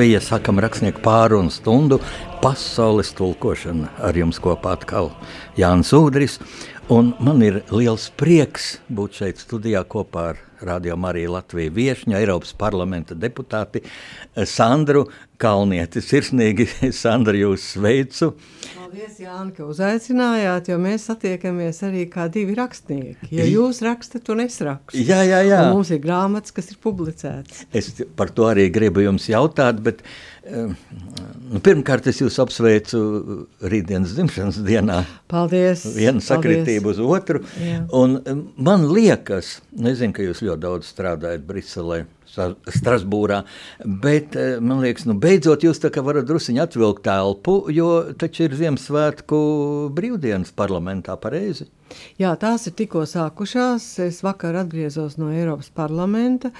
Latvija, sakam, rakstnieku pārunu stundu, pasaules tulkošana ar jums kopā atkal Jānis Udris. Un man ir liels prieks būt šeit studijā kopā ar Radio Mariju Latviju viešņu, Eiropas parlamenta deputāti Sandru Kalnieti. Sirsnīgi, Sandra, jūs sveicu. Paldies, Jāni, ka uzaicinājāt, jo mēs satiekamies arī kā divi rakstnieki. Ja jūs rakstat, un es rakstu. Jā, jā, jā. Un mums ir grāmatas, kas ir publicētas. Es par to arī gribu jums jautāt, bet uh, nu, pirmkārt es jūs apsveicu rītdienas dzimšanas dienā. Paldies. Viena sakritība uz otru. Jā. Un man liekas, nezinu, ka jūs ļoti daudz strādājat Briselē. Strasbūrā. Bet eh, man liekas, nu, beidzot jūs varat druskuļi atvilkt telpu, jo taču ir Ziemassvētku brīvdienas parlamentā pareizi. Jā, tās ir tikko sākušās. Es vakar atgriezos no Eiropas parlamenta.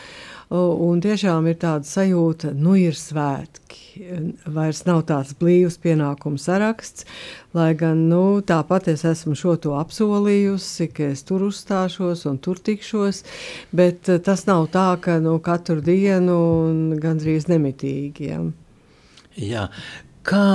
Un tiešām ir tāda sajūta, nu ir svētki. Vairs nav tāds blīvs pienākumu saraksts, lai gan nu, tāpat es esmu šo to apsolījusi, ka es tur uzstāšos un tur tikšos, bet eh, tas nav tā, ka nu, katru dienu gandrīz nemitīgi. Ja. Jā. Kā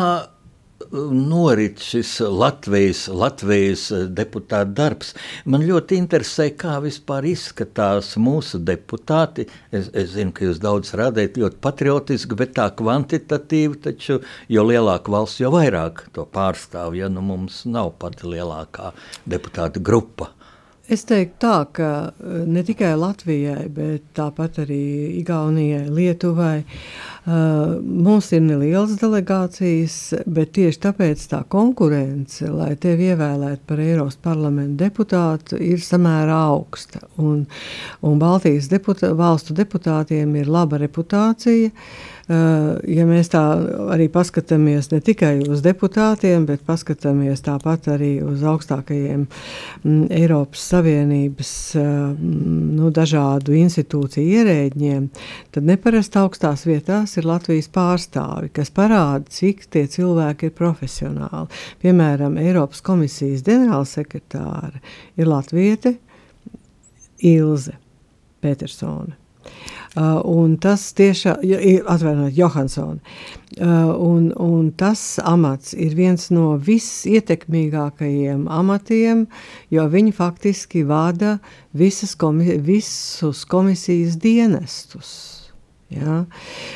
norit šis Latvijas, Latvijas deputāta darbs. Man ļoti interesē, kā vispār izskatās mūsu deputāti. Es, es zinu, ka jūs daudz rādāt ļoti patriotiski, bet tā kvantitatīvi, taču jo lielāka valsts, jo vairāk to pārstāv, ja nu mums nav pati lielākā deputāta grupa. Es teiktu tā, ka eh, ne tikai Latvijai, bet tāpat arī Igaunijai, Lietuvai. Uh, mums ir nelielas delegācijas, bet tieši tāpēc tā konkurence, lai tevi ievēlētu par Eiropas parlamentu deputātu, ir samērā augsta. Un, un Baltijas deputā, valstu deputātiem ir laba reputācija. Uh, Eh, ja mēs tā arī paskatāmies ne tikai uz deputātiem, bet paskatāmies tāpat arī uz augstākajiem mm, Eiropas Savienības eh, nu, dažādu institūciju ierēģiem, tad neparasti augstās vietās ir Latvijas pārstāvi, kas parāda, cik tie cilvēki ir profesionāli. Piemēram, Eiropas komisijas ģenerālsekretāre ir Latviete Ilze Petersone. Uh, un tas tiešām ir atvainojiet, Johansson. Uh, un, un tas amats ir viens no visietekmīgākajiem amatiem, jo viņi faktiski vada komi visus komisijas dienestus. Ja?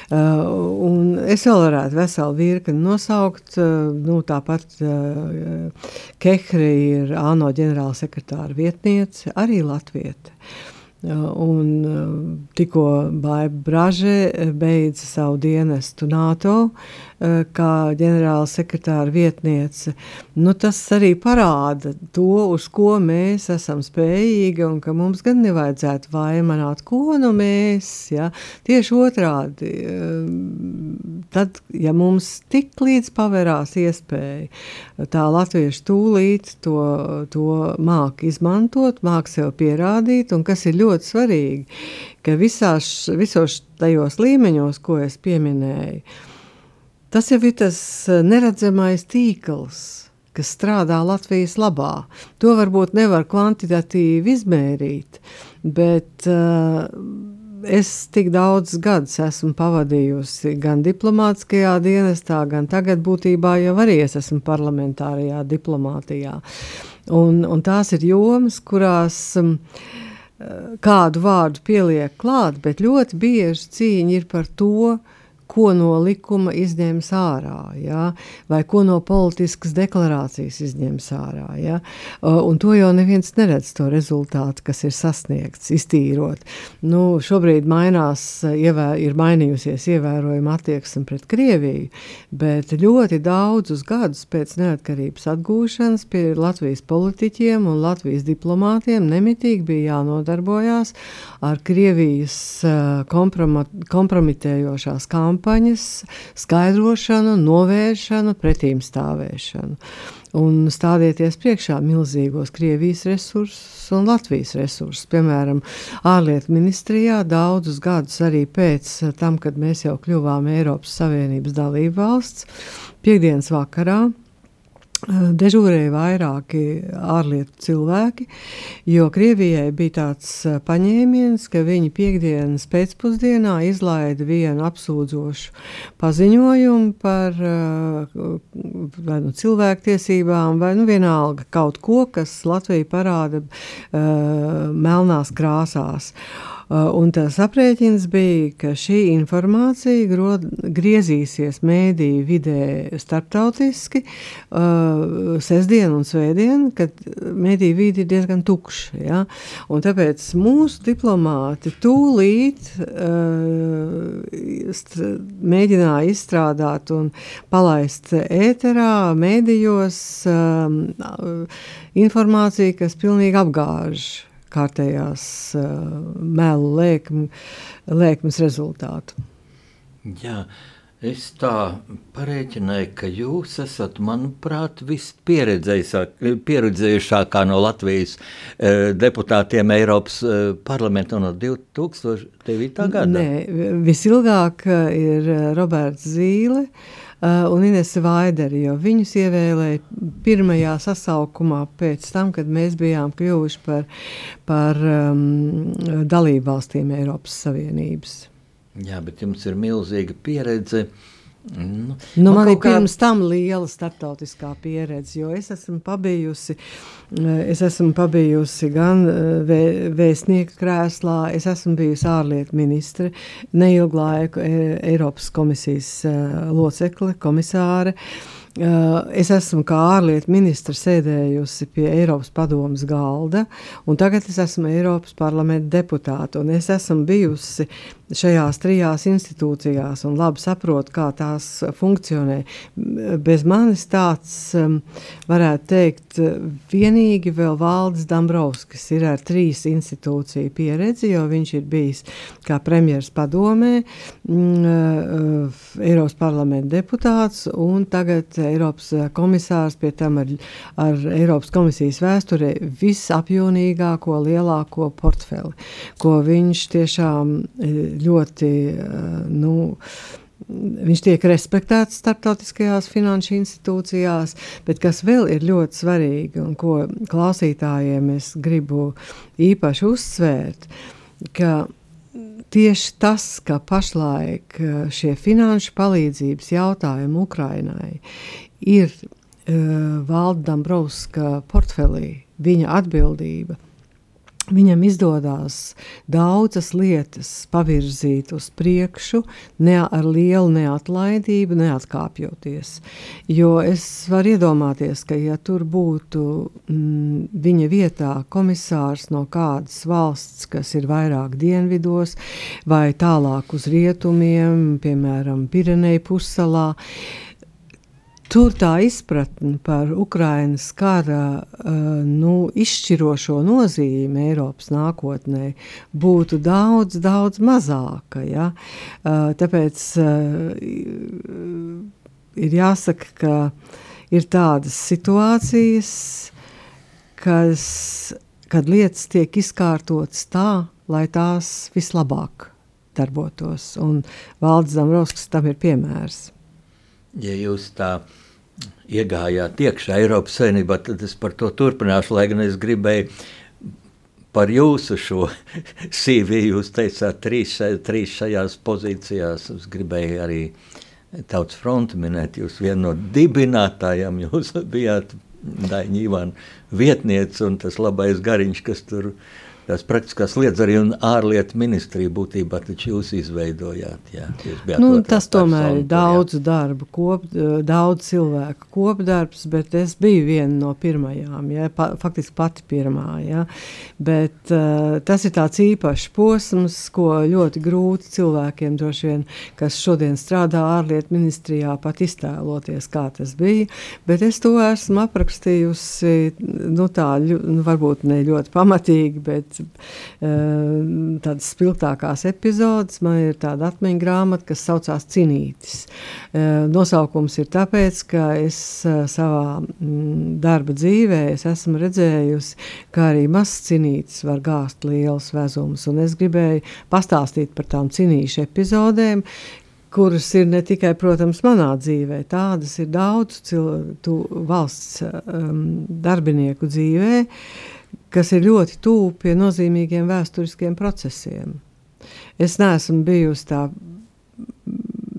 Uh, es vēl varētu veselu virkni nosaukt. Uh, nu, tāpat uh, Kehre ir ANO ģenerālsekretāra vietniece, arī Latvieta. Uh, Un eh, tikko Braže eh, beidza savu dienestu NATO, Eh, kā ģenerāla sekretāra vietniece. Nu, tas arī parāda to, uz ko mēs esam spējīgi, un ka mums gan nevajadzētu vaimanāt, ko nu mēs. Ja? Tieši otrādi, eh, tad, ja mums tik līdz pavērās iespēja, tā latviešu tūlīt to, to māk izmantot, māk sev pierādīt, un kas ir ļoti svarīgi, ka visās, visos tajos līmeņos, ko es pieminēju, Tas jau ir tas eh, neredzamais tīkls, kas strādā Latvijas labā. To varbūt nevar kvantitatīvi izmērīt, bet uh, es tik daudz gadus esmu pavadījusi gan diplomātiskajā dienestā, gan tagad būtībā jau arī es esmu parlamentārajā diplomātijā. Un, un tās ir jomas, kurās um, kādu vārdu pieliek klāt, bet ļoti bieži cīņa ir par to, uh, ko no likuma izņems ārā, ja? vai ko no politiskas deklarācijas izņems ārā. Ja? Un to jau neviens neredz, to rezultātu, kas ir sasniegts, iztīrot. Nu, šobrīd mainās, ievē, ir mainījusies ievērojama attieksme pret Krieviju, bet ļoti daudzus gadus pēc neatkarības atgūšanas pie Latvijas politiķiem un Latvijas diplomātiem nemitīgi bija jānodarbojās ar Krievijas kompromitējošās kampaņas kampaņas, skaidrošanu, novēršanu, pretīm stāvēšanu. Un stādieties priekšā milzīgos Krievijas resursus un Latvijas resursus. Piemēram, ārlietu ministrijā daudzus gadus arī pēc tam, kad mēs jau kļuvām Eiropas Savienības dalību valsts, piekdienas vakarā Dežūrēja vairāki ārlietu cilvēki, jo Krievijai bija tāds paņēmiens, ka viņi piekdienas pēcpusdienā izlaida vienu apsūdzošu paziņojumu par vai nu cilvēktiesībām, vai nu vienalga kaut ko, kas Latviju parāda uh, melnās krāsās. Uh, un tas aprēķins bija, ka šī informācija grod, griezīsies mēdīju vidē starptautiski uh, sestdien un svētdien, kad mēdīju vidi ir diezgan tukša. Ja? Un tāpēc mūsu diplomāti tūlīt uh, mēģināja izstrādāt un palaist ēterā, mēdījos um, informāciju, kas pilnīgi apgāž kārtējās melu lēkmi, lēkmes rezultātu. Jā. Es tā pareiķināju, ka jūs esat, manuprāt, vispieredzējušākā no Latvijas eh, deputātiem Eiropas eh, parlamentā no 2009. gada. Nē, visilgāk ir Roberts Zīle. Eh, un Inese Vaideri, jo viņus ievēlēja pirmajā sasaukumā pēc tam, kad mēs bijām kļuvuši par, par um, dalību valstīm Eiropas Savienības. Jā, bet jums ir milzīga pieredze uh, Nu, nu, man ir pirms kā... tam liela starptautiskā pieredze, jo es esmu pabijusi, eh, es esmu pabijusi gan eh, vē, vēstnieka krēslā, es esmu bijusi ārlietu ministre, neilgu laiku e, Eiropas komisijas eh, locekle, komisāre. Es esmu kā ārlietu ministra sēdējusi pie Eiropas padomas galda, un tagad es esmu Eiropas parlamenta deputāte. Es esmu bijusi šajās trijās institūcijās un labi saprotu, kā tās funkcionē. Bez manis tāds, varētu teikt, vienīgi vēl Valdis Dambrovskis ir ar trīs institūciju pieredzi, jo viņš ir bijis kā premjeras padomē, Eiropas parlamenta deputāts un tagad Eiropas eh, komisārs, pie tam ar, ar Eiropas komisijas vēsturē visapjomīgāko, lielāko portfeli, ko viņš tiešām eh, ļoti, eh, nu, Viņš tiek respektēts starptautiskajās finanšu institūcijās, bet kas vēl ir ļoti svarīgi un ko klausītājiem es gribu īpaši uzsvērt, ka tieši tas, ka pašlaik šie finanšu palīdzības jautājumi Ukrainai ir uh, Valda Dombrovska portfelī, viņa atbildība. Viņam izdodas daudzas lietas pavirzīt uz priekšu, ne ar lielu neatlaidību, neatkāpjoties. Jo es varu iedomāties, ka, ja tur būtu mm, viņa vietā komisārs no kādas valsts, kas ir vairāk dienvidos vai tālāk uz rietumiem, piemēram, Pireneju pussalā, uh, Tur tā izpratne par Ukraiņas kara uh, nu, izšķirošo nozīmi Eiropas nākotnē būtu daudz, daudz mazāka. Ja? Uh, tāpēc uh, ir jāsaka, ka ir tādas situācijas, kas, kad lietas tiek izkārtotas tā, lai tās vislabāk darbotos. Un Valdis Zambrovskis tam ir piemērs ja jūs tā iegājāt iekšā Eiropas Savienībā, tad es par to turpināšu, lai gan es gribēju par jūsu šo CV. Jūs teicāt, trīs, trīs šajās pozīcijās. Es gribēju arī Tautas fronti minēt. Jūs viena no dibinātājām, jūs bijāt Daņa Ivana vietniece un tas labais gariņš, kas tur bija tās praktiskās lietas arī un ārlietu ministrija būtībā jūs izveidojāt. Jā, jūs nu, tas tomēr ir daudz jā. darbu, kop, daudz cilvēku kopdarbs, bet es biju viena no pirmajām, jā, pa, faktiski pati pirmā. Jā. Bet uh, tas ir tāds īpašs posms, ko ļoti grūti cilvēkiem vien, kas šodien strādā ārlietu ministrijā, pat iztēloties, kā tas bija. Bet es to esmu aprakstījusi, nu tā, nu, varbūt ne ļoti pamatīgi, bet atcerēt tādas spilgtākās epizodes. Man ir tāda atmiņa grāmata, kas saucās Cinītis. Nosaukums ir tāpēc, ka es savā mm, darba dzīvē es esmu redzējusi, kā arī mazs cinītis var gāzt liels vezums. Un es gribēju pastāstīt par tām cinīšu epizodēm, kuras ir ne tikai, protams, manā dzīvē, tādas ir daudz cilvēku valsts um, darbinieku dzīvē, kas ir ļoti tuvu pie nozīmīgiem vēsturiskiem procesiem. Es neesmu bijusi tā.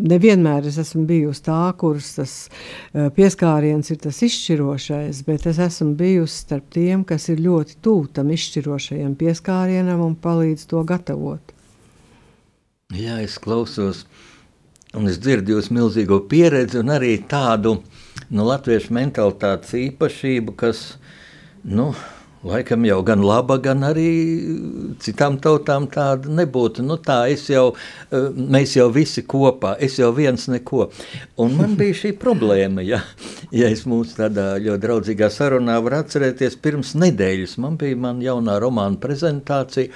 Nevienmēr es esmu bijusi tā, kuras tas uh, pieskāriens ir tas izšķirošais, bet es esmu bijusi starp tiem, kas ir ļoti tuvu tam izšķirošajam pieskārienam un palīdz to gatavot. Jā, es klausos Un es dzirdu jūsu milzīgo pieredzi un arī tādu nu, latviešu mentalitātes īpašību, kas nu, laikam jau gan laba, gan arī citām tautām tāda nebūtu. Nu, tā jau, eh, mēs jau visi kopā, es jau viens neko. Un man bija šī problēma, ja, ja es mūsu tādā ļoti draudzīgā sarunā varu atcerēties pirms nedēļas. Man bija man jaunā romāna prezentācija,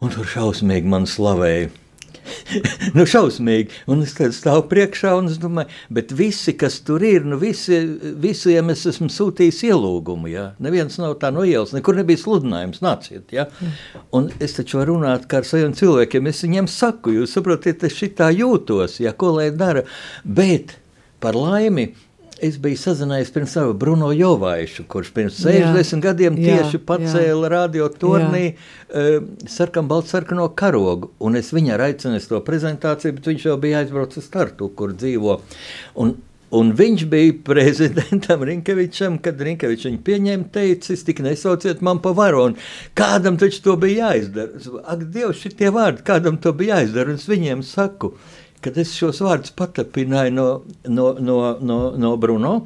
un tur šausmīgi man slavēja nu, šausmīgi. Un es stāvu priekšā un es domāju, bet visi, kas tur ir, nu, visi, visiem es esmu sūtījis ielūgumu. Ja? Neviens nav tā no ielas, nekur nebija sludinājums, nāciet. Ja? Un es taču varu runāt ar saviem cilvēkiem, es viņiem saku, jūs saprotat, es šitā jūtos, ja ko lai dara. Bet par laimi Es biju sazinājies pirms ar Bruno Jovaišu, kurš pirms 60 jā, gadiem tieši jā, pacēla radio turnī uh, sarkanu baltu sarkano karogu. Un es viņu aicināju uz to prezentāciju, bet viņš jau bija aizbraucis uz Tartu, kur dzīvo. Un, Un viņš bija prezidentam Rinkevičam, kad Rinkevičs viņu pieņēma, teica, es tik nesauciet man pa varonu. Kādam taču to bija jāizdara? Ak, Dievs, šitie vārdi, kādam to bija jāizdara? Un es viņiem saku, uh, kad es šos vārdus patapināju no, no, no, no, no Bruno,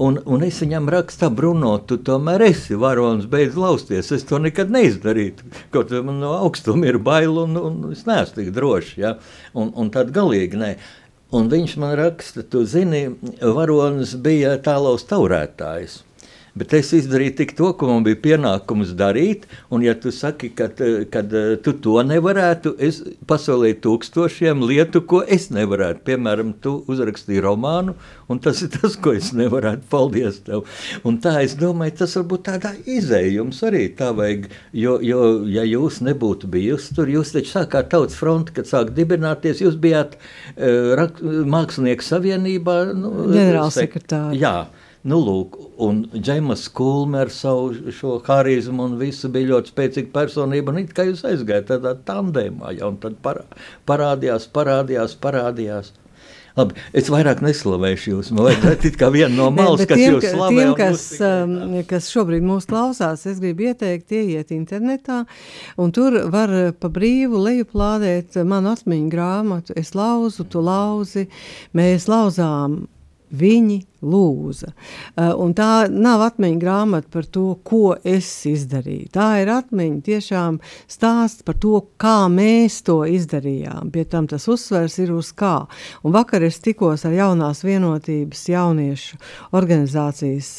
un, un es viņam rakstu, Bruno, tu tomēr esi varonis, beidz lausties. Es to nekad neizdarītu. Kaut man no augstuma ir bail, un, un es neesmu tik drošs. Ja? Un, un tad galīgi nē. Un viņš man raksta, tu zini, varonis bija tālaus taurētājs. Bet es izdarīju tik to, ko man bija pienākums darīt. Un, ja tu saki, ka kad, tu to nevarētu, es pasolīju tūkstošiem lietu, ko es nevarētu. Piemēram, tu uzrakstīji romānu, un tas ir tas, ko es nevarētu. Paldies tev! Un tā es domāju, tas varbūt tādā izējums arī tā vajag. Jo, jo ja jūs nebūtu bijusi tur, jūs taču sākāt tautas fronti, kad sāk dibināties, jūs bijāt uh, mākslinieku savienībā. Nu, Ģenerālsekretāri. Jā. Nu, lūk, un Džeimas Kulme ar savu šo harizmu un visu bija ļoti spēcīga personība. Un it kā jūs aizgājāt tādā tandēmā, jau tad parādījās, parādījās, parādījās. Labi, es vairāk neslavēšu jūs. Man vajag kā viena no malas, kas tiem, jūs slavē. Tiem, kas, um, kas šobrīd mūs klausās, es gribu ieteikt, ieiet internetā, un tur var pa brīvu lejuplādēt manu atmiņu grāmatu. Es lauzu, tu lauzi, mēs lauzām Viņi lūza. Uh, un tā nav atmiņa grāmata par to, ko es izdarīju. Tā ir atmiņa tiešām stāsts par to, kā mēs to izdarījām. Pie tam tas uzsvers ir uz kā. Un vakar es tikos ar jaunās vienotības jauniešu organizācijas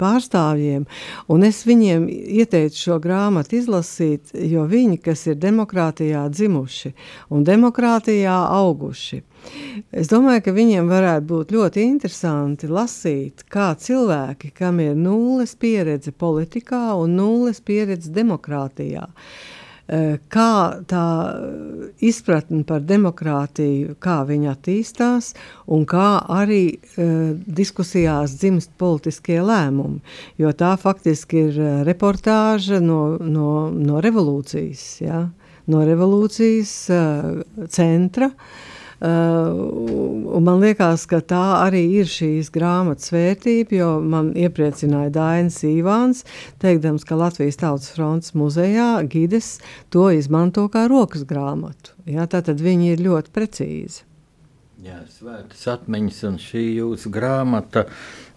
pārstāvjiem, un es viņiem ieteicu šo grāmatu izlasīt, jo viņi, kas ir demokrātijā dzimuši un demokrātijā auguši, Es domāju, ka viņiem varētu būt ļoti interesanti lasīt, kā cilvēki, kam ir nulles pieredze politikā un nulles pieredze demokrātijā, eh, kā tā izpratne par demokrātiju, kā viņa attīstās, un kā arī uh, diskusijās dzimst politiskie lēmumi. Jo tā faktiski ir eh, reportāža no, no, no revolūcijas, ja? no revolūcijas uh, centra. Uh, Uh, man liekas, ka tā arī ir šīs grāmatas vērtība, jo man iepriecināja Dainis Ivāns, teikdams, ka Latvijas Tautas fronts muzejā gides to izmanto kā rokas grāmatu. Jā, tātad viņi ir ļoti precīzi. Jā, svētas atmiņas, un šī jūsu grāmata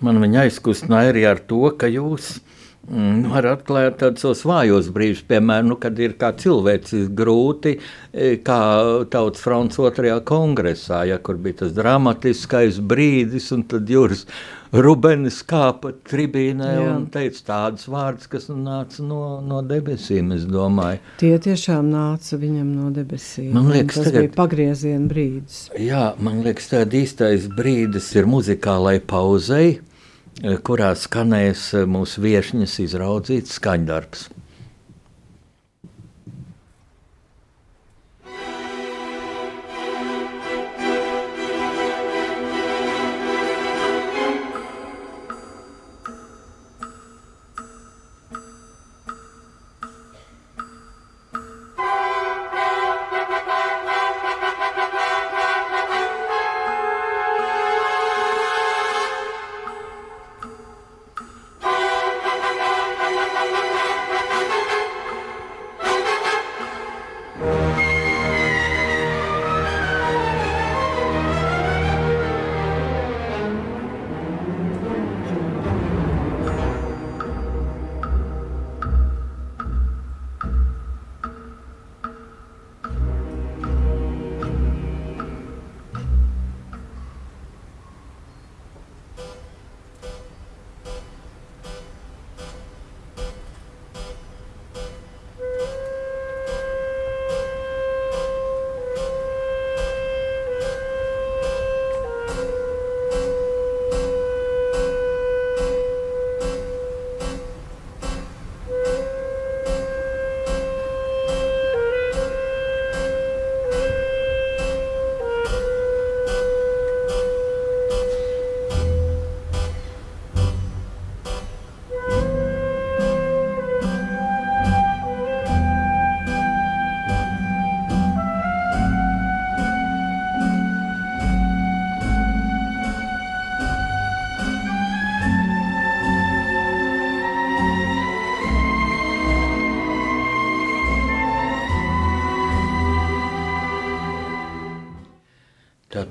man viņa aizkustināja arī ar to, ka jūs mm, var atklāt tādus vājos brīžus, piemēram, nu, kad ir kā cilvēcis grūti, e, kā tautas fronts otrajā kongresā, ja, kur bija tas dramatiskais brīdis, un tad jūras Rubenis kāpa tribīnē Jā. un teica tādus vārdus, kas nāca no, no debesīm, es domāju. Tie tiešām nāca viņam no debesīm. Man liekas, tas tagad, bija pagrieziena brīdis. Jā, man liekas, tād īstais brīdis ir muzikālai pauzei, kurā skanēs mūsu viešņas izraudzīts skaņdarbs.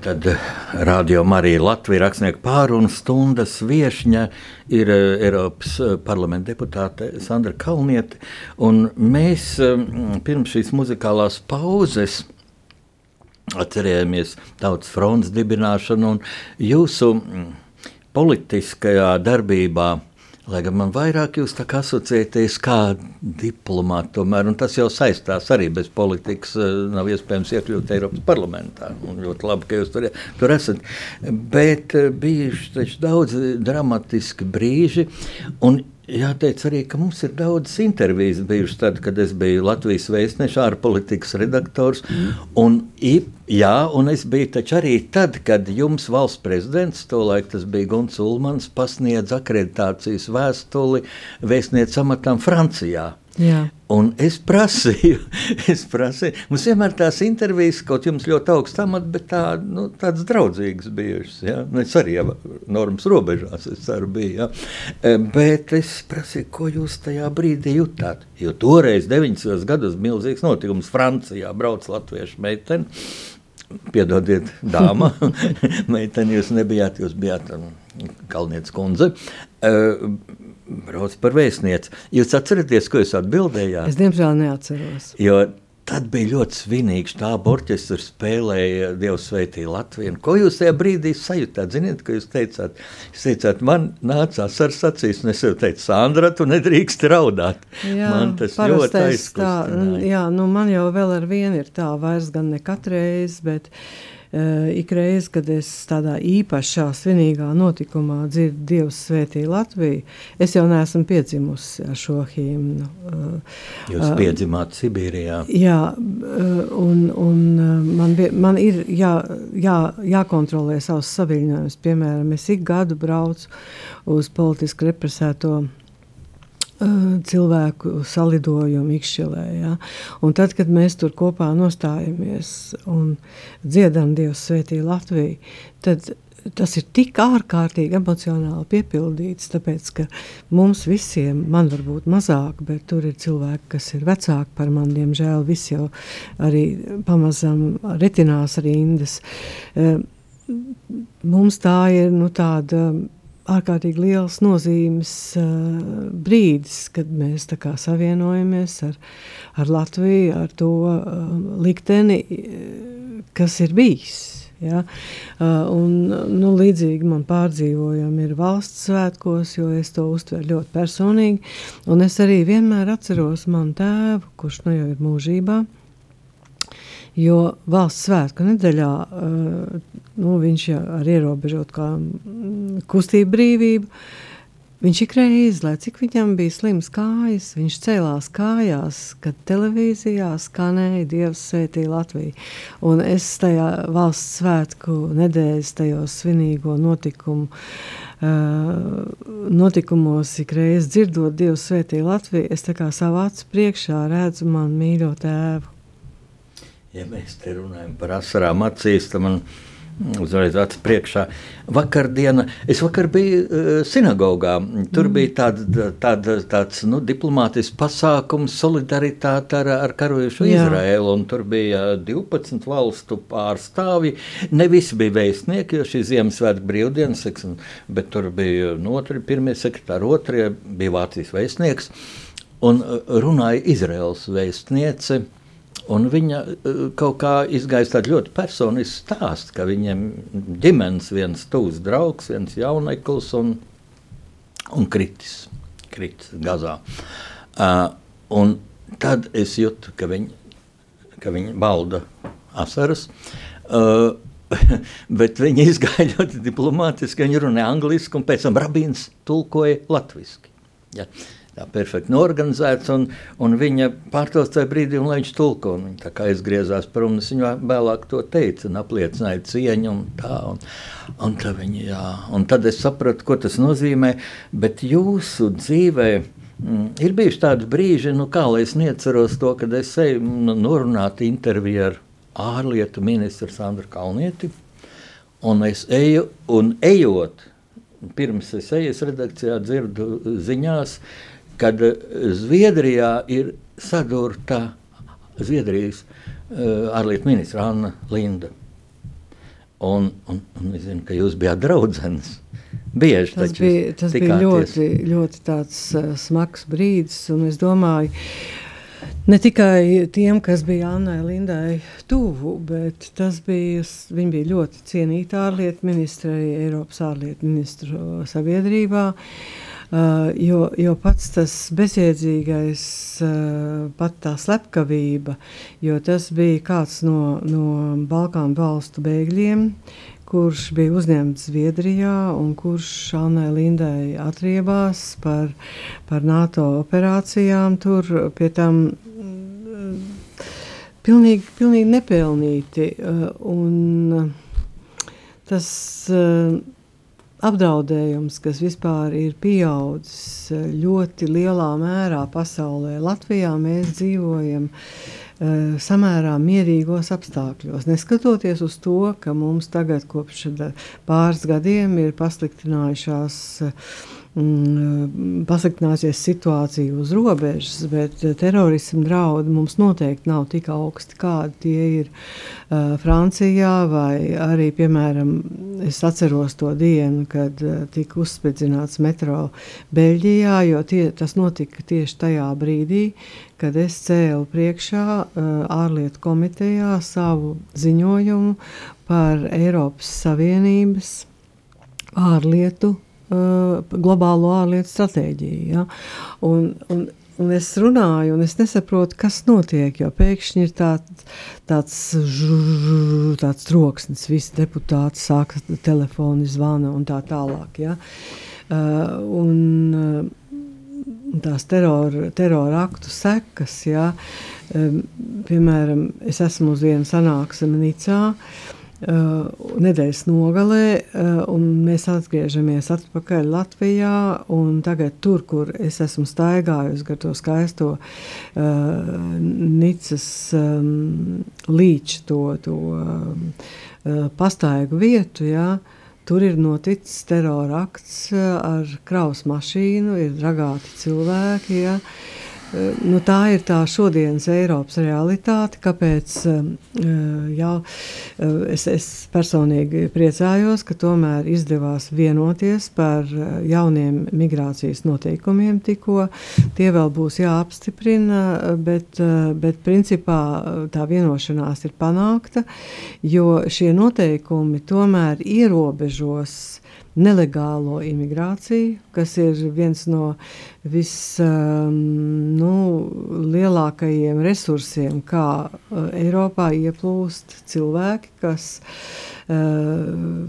Tad Radio Marija Latvija rakstnieku pārunu stundas viešņa ir eh, Eiropas eh, parlamenta deputāte Sandra Kalniete. Mēs eh, pirms šīs muzikālās pauzes atcerējāmies tautas fronts dibināšanu un jūsu mm, politiskajā darbībā Lai gan man vairāk jūs tā kā asociēties kā diplomāti, tomēr, tas jau saistās arī bez politikas, eh, nav iespējams iekļūt Eiropas parlamentā. Ļoti labi, ka jūs tur, tur esat. Bet eh, bijuši daudz dramatiski brīži, un Jāteic arī, ka mums ir daudzas intervijas bijušas tad, kad es biju Latvijas vēstneša ārpolitikas redaktors. Mm. Un, jā, un es biju taču arī tad, kad jums valsts prezidents, tolaik tas bija Guns Ulmans, pasniedz akreditācijas vēstuli vēstniecam amatam Francijā. Jā. Un es prasīju, es prasīju, mums vienmēr tās intervijas, kaut jums ļoti augsts amats, bet tā, nu, tādas draudzīgas bijušas. Ja? Nu, es arī jau normas robežās, es ceru, bija. Ja? E, bet es prasīju, ko jūs tajā brīdī jutāt. Jo toreiz, 90. gados, milzīgs notikums Francijā brauc latviešu meiteni. Piedodiet, dāma, meiteni, jūs nebijāt, jūs bijāt um, Kalnietes kundze. Uh, brauc par vēstnieci. Jūs atceraties, ko jūs atbildējāt? Es diemžēl neatceros. Jo Tad bija ļoti svinīgi. Tā orķestra spēlēja Dievs sveitī Latviju. Ko jūs tajā brīdī sajūtāt? Ziniet, ko jūs teicāt? Jūs teicāt, man nācās ar sacīs, un es jau teicu, Sandra, tu nedrīkst raudāt. Jā, man tas ļoti aizkustināja. Jā, nu man jau vēl ar vienu ir tā, vairs gan ne katreiz, bet Uh, ik reizi, kad es tādā īpašā, svinīgā notikumā dzirdu Dievs svētī Latviju, es jau neesmu piedzimusi ar šo himnu. Uh, Jūs uh, piedzimāt Sibīrijā. Jā, un, un man, man ir jā, jā, jākontrolē savus saviļņojumus. Piemēram, es ik gadu braucu uz politiski represēto cilvēku salidojumu ikšķilē. Ja? Un tad, kad mēs tur kopā nostājamies un dziedam Dievu svētī Latviju, tad tas ir tik ārkārtīgi emocionāli piepildīts, tāpēc, ka mums visiem, man varbūt mazāk, bet tur ir cilvēki, kas ir vecāki par mani, diemžēl visi jau arī pamazam retinās rindas. Mums tā ir nu, tāda ārkārtīgi liels nozīmes uh, brīdis, kad mēs savienojamies ar, ar Latviju, ar to uh, likteni, kas ir bijis. Ja? Uh, un, nu, līdzīgi man pārdzīvojumi ir valsts svētkos, jo es to uztveru ļoti personīgi. Un es arī vienmēr atceros manu tēvu, kurš nu jau ir mūžībā. Jo valsts svētku nedēļā uh, nu, viņš ar ierobežotu mm, kustību brīvību. Viņš ik reizi, lai cik viņam bija slims kājas, viņš cēlās kājās, kad televīzijā skanēja Dievs svētī Latviju. Un es tajā valsts svētku nedēļas, tajos svinīgo notikumu, uh, notikumos ik reizi dzirdot Dievs svētī Latviju, es tā kā savu acu priekšā redzu man mīļo tēvu ja mēs te runājam par asarām acīs, tad man uzreiz acis priekšā. Vakardiena, es vakar biju uh, sinagogā, tur mm. bija tāda, tāda, tāds nu, diplomātisks pasākums, solidaritāte ar, ar karojušo Izraēlu, un tur bija 12 valstu pārstāvji. Ne visi bija vēstnieki, jo šī Ziemassvētku brīvdienas, bet tur bija nu, otri, pirmie sekretāri, otrie bija Vācijas vēstnieks, un runāja Izraels vēstniece. Un viņa eh, kaut kā izgaisa tādu ļoti personisku stāstu, ka viņam ģimenes viens tuvs draugs, viens jauneklis un, un kritis, kritis gazā. Uh, un tad es jūtu, ka viņa, ka viņa balda asaras. Uh, bet viņi izgāja ļoti diplomātiski. Viņi runāja angliski, un pēc tam rabīns tulkoja latviešu. Ja tā perfekti norganizēts, un, un viņa pārtos tajā brīdī, un viņš tulko, un viņa tā kā aizgriezās prom, un viņa vēlāk to teica, un apliecināja cieņu, un tā, un, un, tā viņa, jā. un tad es sapratu, ko tas nozīmē, bet jūsu dzīvē, mm, ir bijuši tādi brīži, nu kā lai es neatceros to, kad es eju nu, norunāt interviju ar ārlietu ministru Sandru Kalnieti, un es eju, un ejot, pirms es eju, es redakcijā dzirdu ziņās, uh, kad eh, Zviedrijā ir sadurta Zviedrijas uh, ārlietu ministra Anna Linda. Un, un, un es zinu, ka jūs bijāt draudzenes. Bieži tas bija, tas bija ļoti, ļoti tāds, uh, smags brīdis, un es domāju, ne tikai tiem, kas bija Annai Lindai tuvu, bet tas bija, viņa bija ļoti cienīta ārlietu ministra, Eiropas ārlietu ministru sabiedrībā. Uh, jo, jo pats tas bezjēdzīgais, uh, pat tā slepkavība, jo tas bija kāds no, no Balkānu valstu bēgļiem, kurš bija uzņemts Zviedrijā un kurš Annai Lindai atriebās par, par NATO operācijām. Tur pie tam mm, pilnīgi, pilnīgi nepelnīti. Uh, un tas apdraudējums, kas vispār ir pieaudzis eh, ļoti lielā mērā pasaulē. Latvijā mēs dzīvojam uh, samērā mierīgos apstākļos. Neskatoties uz to, ka mums tagad kopš pāris gadiem ir pasliktinājušās uh, pasliktināsies situācija uz robežas, bet terorismu draudi mums noteikti nav tik augsti, kādi tie ir uh, Francijā. Vai arī, piemēram, es atceros to dienu, kad uh, tika uzspridzināts metro Beļģijā, jo tie, tas notika tieši tajā brīdī, kad es cēlu priekšā uh, ārlietu komitejā savu ziņojumu par Eiropas Savienības ārlietu globālo ārlietu stratēģiju. Ja? Un, un, Un es runāju, un es nesaprotu, kas notiek. Jo pēkšņi ir tā, tāds, žur, tāds troksnis, visi deputāti sāk telefoni zvana un tā tālāk. Ja? Uh, un, tās terora, terora aktu sekas, ja? um, piemēram, es esmu uz vienu sanāksmi Nicā. Uh, Uh, nedēļas nogalē, uh, un mēs atgriežamies atpakaļ Latvijā. Tagad, tur, kur es esmu staigājusi gar to skaisto uh, Nicas um, līču, to, to uh, pastaigu vietu, jā, tur ir noticis terora akts uh, ar kraus mašīnu, ir dragāti cilvēki. Jā, nu, tā ir tā šodienas Eiropas realitāte, kāpēc jā, es, es personīgi priecājos, ka tomēr izdevās vienoties par jauniem migrācijas noteikumiem tikko. Tie vēl būs jāapstiprina, bet, bet principā tā vienošanās ir panākta, jo šie noteikumi tomēr ierobežos nelegālo imigrāciju, kas ir viens no vislielākajiem um, nu, resursiem, kā uh, Eiropā ieplūst cilvēki, kas uh,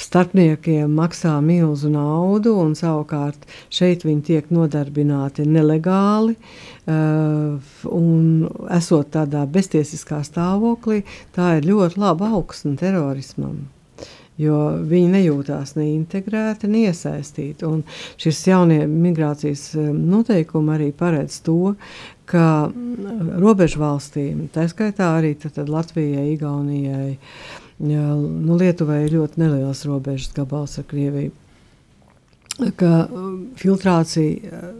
starpniekiem maksā milzu naudu, un savukārt šeit viņi tiek nodarbināti nelegāli. Uh, un esot tādā beztiesiskā stāvoklī, tā ir ļoti laba augsne terorismam jo viņi nejūtās ne integrēti, ne iesaistīti. Un šis jaunie migrācijas um, noteikumi arī paredz to, ka mm, robežu valstīm, tā skaitā arī tad, tad Latvijai, Igaunijai, jā, nu, Lietuvai ir ļoti neliels robežas gabals ar Krieviju, ka um, filtrācija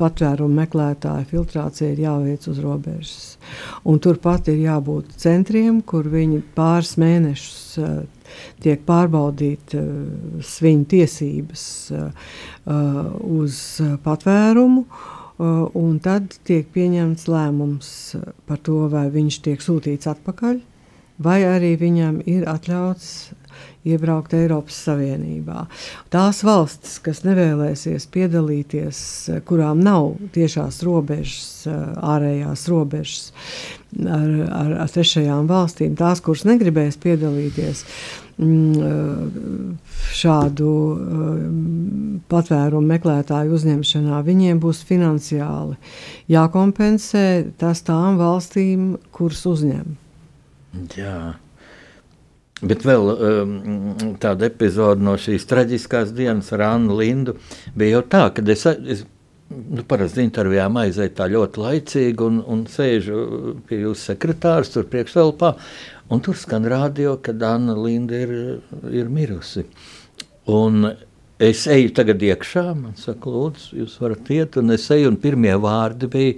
patvērumu meklētāju filtrācija ir jāveic uz robežas. Un turpat ir jābūt centriem, kur viņi pāris mēnešus tiek pārbaudītas uh, viņa tiesības uh, uz patvērumu. Un tad tiek pieņemts lēmums par to, vai viņš tiek sūtīts atpakaļ, vai arī viņam ir atļauts iebraukt Eiropas Savienībā. Tās valstis, kas nevēlēsies piedalīties, kurām nav tiešās robežas, ārējās robežas ar, ar, ar trešajām valstīm, tās, kuras negribēs piedalīties mm, šādu patvērumu meklētāju uzņemšanā, viņiem būs finansiāli jākompensē tas tām valstīm, kuras uzņem. Jā. Bet vēl um, tāda epizode no šīs traģiskās dienas ar Annu Lindu bija jau tā, ka es, es nu, parasti intervijām aizēju tā ļoti laicīgi un, un sēžu pie jūsu sekretārs tur priekšvelpā, un tur skan rādio, ka Anna Linda ir, ir mirusi. Un es eju tagad iekšā, man saka, lūdzu, jūs varat iet, un es eju, un pirmie vārdi bija,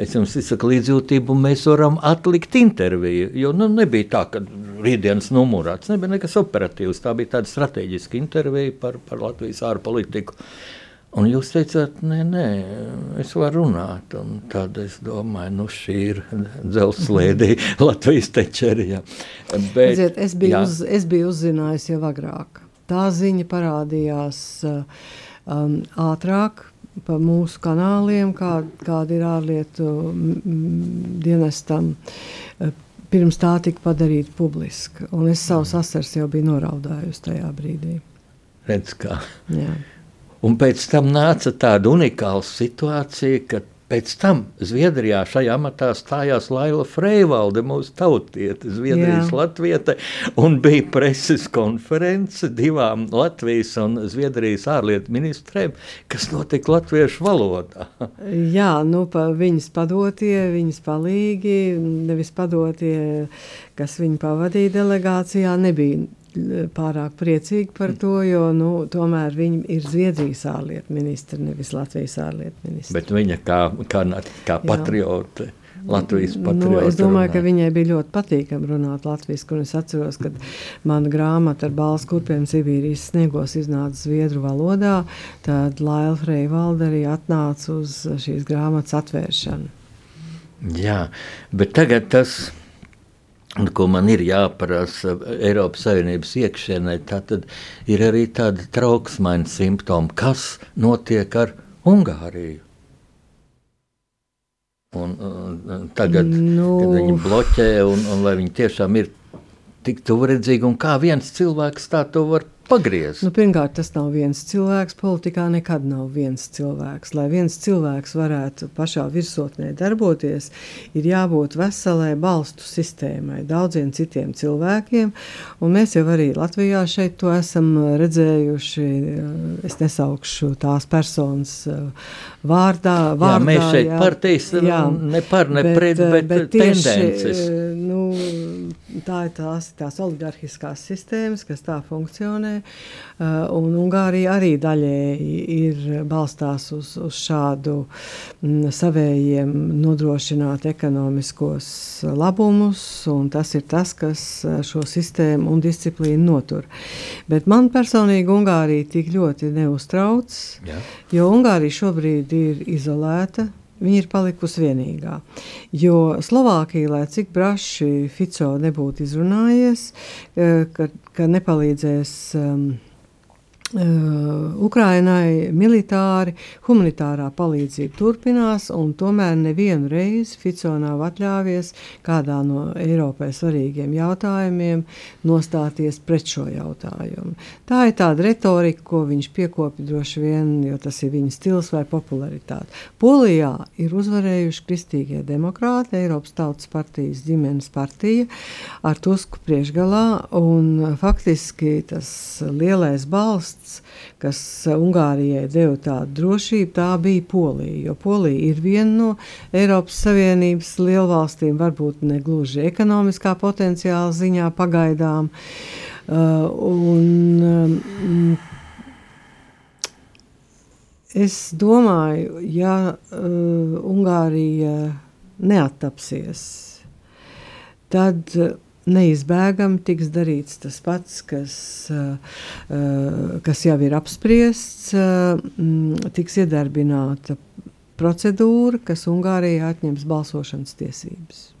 es jums izsaku līdzjūtību, un mēs varam atlikt interviju, jo nu, nebija tā, ka rītdienas numurā, tas nebija nekas operatīvs, tā bija tāda strateģiska intervija par, par Latvijas ārpolitiku. Un jūs teicāt, nē, nē, es varu runāt. Un tad es domāju, nu, šī ir dzelzceļa Latvijas tečerija. Bet, Redziet, es, biju jā. uz, es biju uzzinājusi jau agrāk. Tā ziņa parādījās uh, um, ātrāk pa mūsu kanāliem, kā, kāda ir ārlietu dienestam. Uh, pirms tā tika padarīta publiska. Un es savus asars jau biju noraudājusi tajā brīdī. Redz, kā. Jā. Un pēc tam nāca tāda unikāla situācija, kad Pēc tam Zviedrijā šajā amatā stājās Laila Freivalde, mūsu tautiete, Zviedrijas latviete, un bija preses konference divām Latvijas un Zviedrijas ārlietu ministrēm, kas notika latviešu valodā. Jā, nu, pa viņas padotie, viņas palīgi, nevis padotie, kas viņu pavadīja delegācijā, nebija pārāk priecīgi par to, jo nu, tomēr viņa ir Zviedrijas ārlietu ministra, nevis Latvijas ārlietu ministra. Bet viņa kā, kā, kā patriote. Latvijas patriots. Nu, es domāju, runāt. ka viņai bija ļoti patīkami runāt latviešu. Es atceros, ka mana grāmata ar balstu kurpiem Sibīrijas sniegos iznāca zviedru valodā. Tad Laila Freivalda arī atnāca uz šīs grāmatas atvēršanu. Jā, bet tagad tas ir Un, ko man ir jāparāda Eiropas Savienības iekšienē, tad ir arī tādi trauksmaini simptomi, kas notiek ar Ungāriju. Un, un tagad, nu. kad viņi bloķē, un, un vai viņi tiešām ir tik tuvu redzīgi, un kā viens cilvēks tā to var pagriezt? Nu, pirmkārt, tas nav viens cilvēks. Politikā nekad nav viens cilvēks. Lai viens cilvēks varētu pašā virsotnē darboties, ir jābūt veselai balstu sistēmai, daudziem citiem cilvēkiem. Un mēs jau arī Latvijā šeit to esam redzējuši. Es nesaukšu tās personas vārdā. vārdā jā, mēs šeit partijas jā, ne par, ne bet, pret, bet, bet tieši, tendences. Tā ir tās, tās oligarhiskās sistēmas, kas tā funkcionē. Uh, un Ungārija arī daļēji ir balstās uz, uz šādu m, savējiem nodrošināt ekonomiskos labumus, un tas ir tas, kas šo sistēmu un disciplīnu notur. Bet man personīgi Ungārija tik ļoti neuztrauc, Jā. jo Ungārija šobrīd ir izolēta Viņa ir palikusi vienīgā. Jo Slovākija, lai cik braši Fico nebūtu izrunājies, eh, ka, ka nepalīdzēs. Um, Ukrainai militāri, humanitārā palīdzība turpinās, un tomēr nevienu reizi Fico nav atļāvies kādā no Eiropai svarīgiem jautājumiem nostāties pret šo jautājumu. Tā ir tāda retorika, ko viņš piekopja droši vien, jo tas ir viņa stils vai popularitāte. Polijā ir uzvarējuši kristīgie demokrāti, Eiropas Tautas partijas ģimenes partija ar Tusku priekšgalā, un faktiski tas lielais balsts valsts, kas Ungārijai deva tādu drošību, tā bija Polija. Jo Polija ir viena no Eiropas Savienības lielvalstīm, varbūt ne gluži ekonomiskā potenciāla ziņā pagaidām. Uh, un, um, es domāju, ja uh, Ungārija neattapsies, tad uh, neizbēgami tiks darīts tas pats, kas, uh, uh, kas jau ir apspriests, uh, tiks iedarbināta procedūra, kas Ungārijai atņems balsošanas tiesības.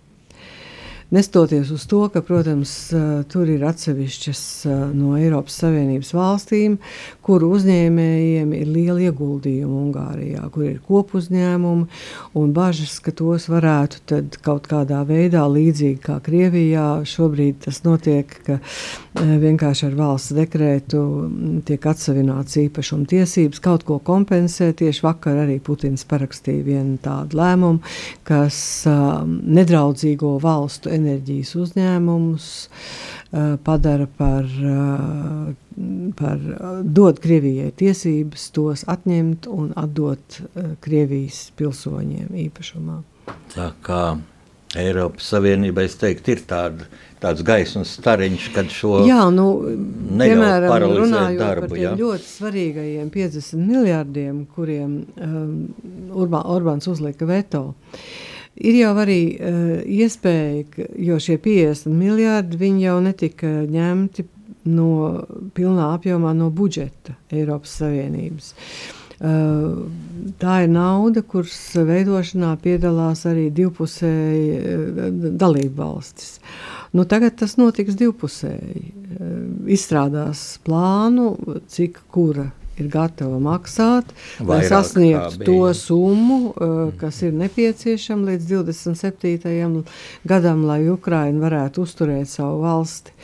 Nestoties uz to, ka, protams, tur ir atsevišķas no Eiropas Savienības valstīm, kuru uzņēmējiem ir liela ieguldījuma Ungārijā, kur ir kopuzņēmumi un bažas, ka tos varētu kaut kādā veidā, līdzīgi kā Krievijā, šobrīd tas notiek, ka vienkārši ar valsts dekrētu tiek atsevināts īpašuma tiesības, kaut ko kompensē. Tieši vakar arī Putins parakstīja vienu tādu lēmumu, kas nedraudzīgo valstu enerģijas uzņēmumus uh, padara par, par dod Krievijai tiesības tos atņemt un atdot Krievijas pilsoņiem īpašumā. Tā kā Eiropas Savienībai teiktu, ir tāda, tāds gaismas stariņš, kad šo jā, nu, piemēram, runājot darbu, par tiem ļoti svarīgajiem 50 miljārdiem, kuriem um, Orbāns uzlika veto. Uh, Ir jau arī uh, iespēja, ka, jo šie 50 miljardi jau netika ņemti no pilnā apjomā no budžeta Eiropas Savienības. Uh, tā ir nauda, kuras veidošanā piedalās arī divpusēji uh, dalību valstis. Nu, tagad tas notiks divpusēji. Uh, izstrādās plānu, cik kura ir gatava maksāt, Vairāk lai sasniegtu to summu, uh, kas ir nepieciešama līdz 27. gadam, lai Ukraina varētu uzturēt savu valsti.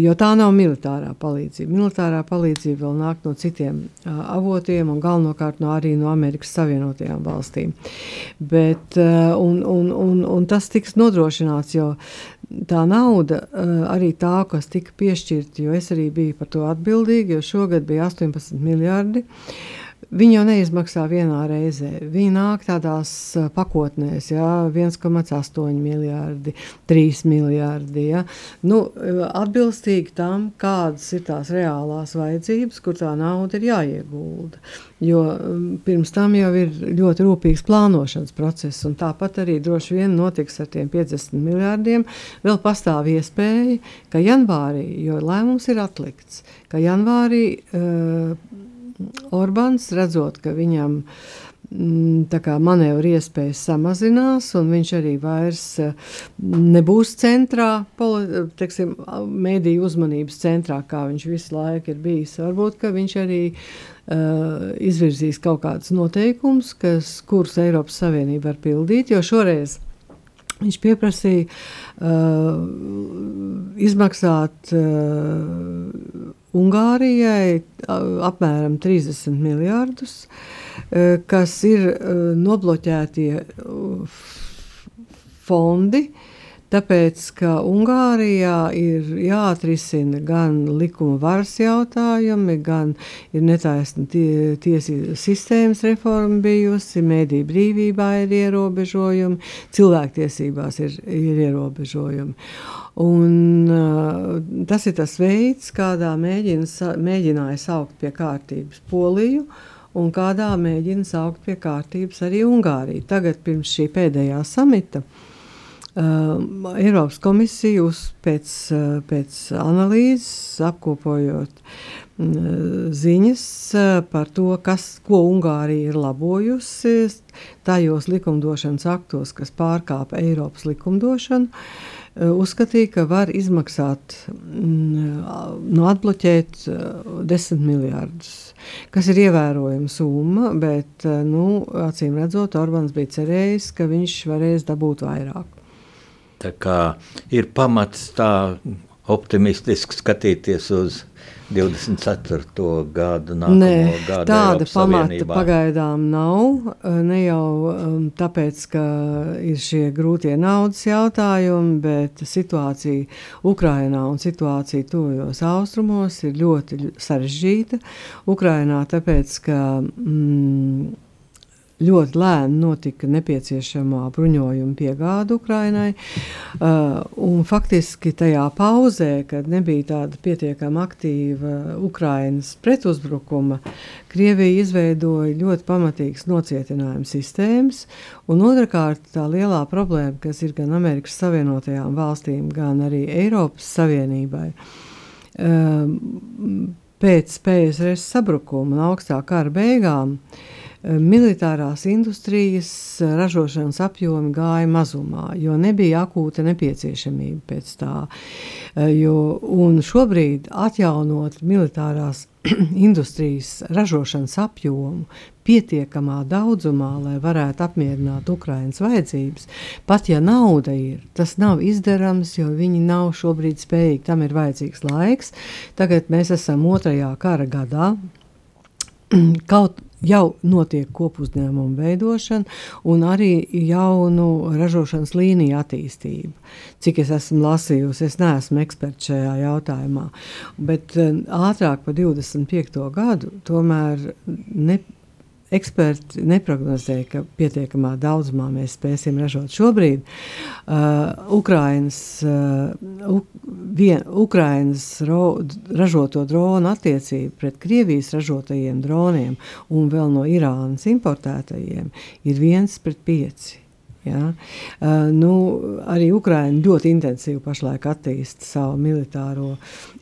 Jo tā nav militārā palīdzība. Militārā palīdzība vēl nāk no citiem avotiem un galvenokārt no, arī no Amerikas Savienotajām valstīm. Bet, uh, un, un, un, un tas tiks nodrošināts, jo tā nauda, uh, arī tā, kas tika piešķirta, jo es arī biju par to atbildīga, jo šogad bija 18 miljardi. Uh, Viņi jau neizmaksā vienā reizē. Viņi nāk tādās pakotnēs, ja, 1,8 miljardi, 3 miljardi. Ja. Nu, atbilstīgi tam, kādas ir tās reālās vajadzības, kur tā nauda ir jāiegulda. Jo pirms tam jau ir ļoti rūpīgs plānošanas process, un tāpat arī droši vien notiks ar tiem 50 miljardiem. Vēl pastāv iespēja, ka janvārī, jo lēmums ir atlikts, ka janvārī uh, Orbāns, redzot, ka viņam mm, manevru iespējas samazinās, un viņš arī vairs eh, nebūs centrā, teiksim, mēdīju uzmanības centrā, kā viņš visu laiku ir bijis. Varbūt viņš arī uh, izvirzīs kaut kādus noteikumus, kurus Eiropas Savienība var pildīt, jo šoreiz Viņš pieprasīja uh, izmaksāt uh, Ungārijai apmēram 30 miljardus, kas ir nobloķētie fondi Tāpēc, ka Ungārijā ir jāatrisina gan likuma varas jautājumi, gan ir netaisna tie, tiesību sistēmas reforma bijusi, mēdī brīvībā ir ierobežojumi, cilvēktiesībās ir, ir ierobežojumi. Un, tas ir tas veids, kādā mēģina, mēģināja saukt pie kārtības Poliju, un kādā mēģina saukt pie kārtības arī Ungāriju. Tagad, pirms šī pēdējā samita, Uh, Eiropas komisija uz, pēc, pēc analīzes, apkopojot ziņas par to, kas, ko Ungārija ir labojusi tajos likumdošanas aktos, kas pārkāpa Eiropas likumdošanu, uzskatīja, ka var izmaksāt, mm, nu, atbloķēt uh, 10 miljārdus, kas ir ievērojama summa, bet, nu, acīm redzot, Orbāns bija cerējis, ka viņš varēs dabūt vairāk. Tā kā ir pamats tā optimistiski skatīties uz 24. gadu, nākamo Nē, gadu. Tāda Eiropas pamata Savienībā. pagaidām nav. Ne jau um, tāpēc, ka ir šie grūtie naudas jautājumi, bet situācija Ukrainā un situācija tuvajos austrumos ir ļoti sarežģīta. Ukrainā tāpēc, ka. Mm, ļoti lēni notika nepieciešamā bruņojuma piegāde Ukrainai. Uh, faktiski tajā pauzē, kad nebija tāda pietiekami aktīva Ukrainas pretuzbrukuma, Krievija izveidoja ļoti pamatīgas nocietinājuma sistēmas. Un otrkārt, tā lielā problēma, kas ir gan Amerikas Savienotajām valstīm, gan arī Eiropas Savienībai. Um, pēc PSRS sabrukuma un augstā kara beigām uh, militārās industrijas ražošanas apjomi gāja mazumā, jo nebija akūta nepieciešamība pēc tā. Jo, un šobrīd atjaunot militārās industrijas ražošanas apjomu pietiekamā daudzumā, lai varētu apmierināt Ukraiņas vajadzības, pat ja nauda ir, tas nav izdarāms, jo viņi nav šobrīd spējīgi. Tam ir vajadzīgs laiks. Tagad mēs esam otrajā kara gadā. Kaut jau notiek kopuzņēmumu veidošana un arī jaunu ražošanas līniju attīstība. Cik es esmu lasījusi, es neesmu eksperts šajā jautājumā, bet eh, ātrāk par 25. gadu tomēr ne, Eksperti neprognozēja, ka pietiekamā daudzumā mēs spēsim ražot. Šobrīd uh, Ukrainas, uh, vien, Ukrainas ro, ražoto dronu attiecība pret Krievijas ražotajiem droniem un vēl no Irānas importētajiem ir viens pret pieci. Ja? Uh, nu, arī Ukraiņa ļoti intensīvi pašlaik attīsta savu militāro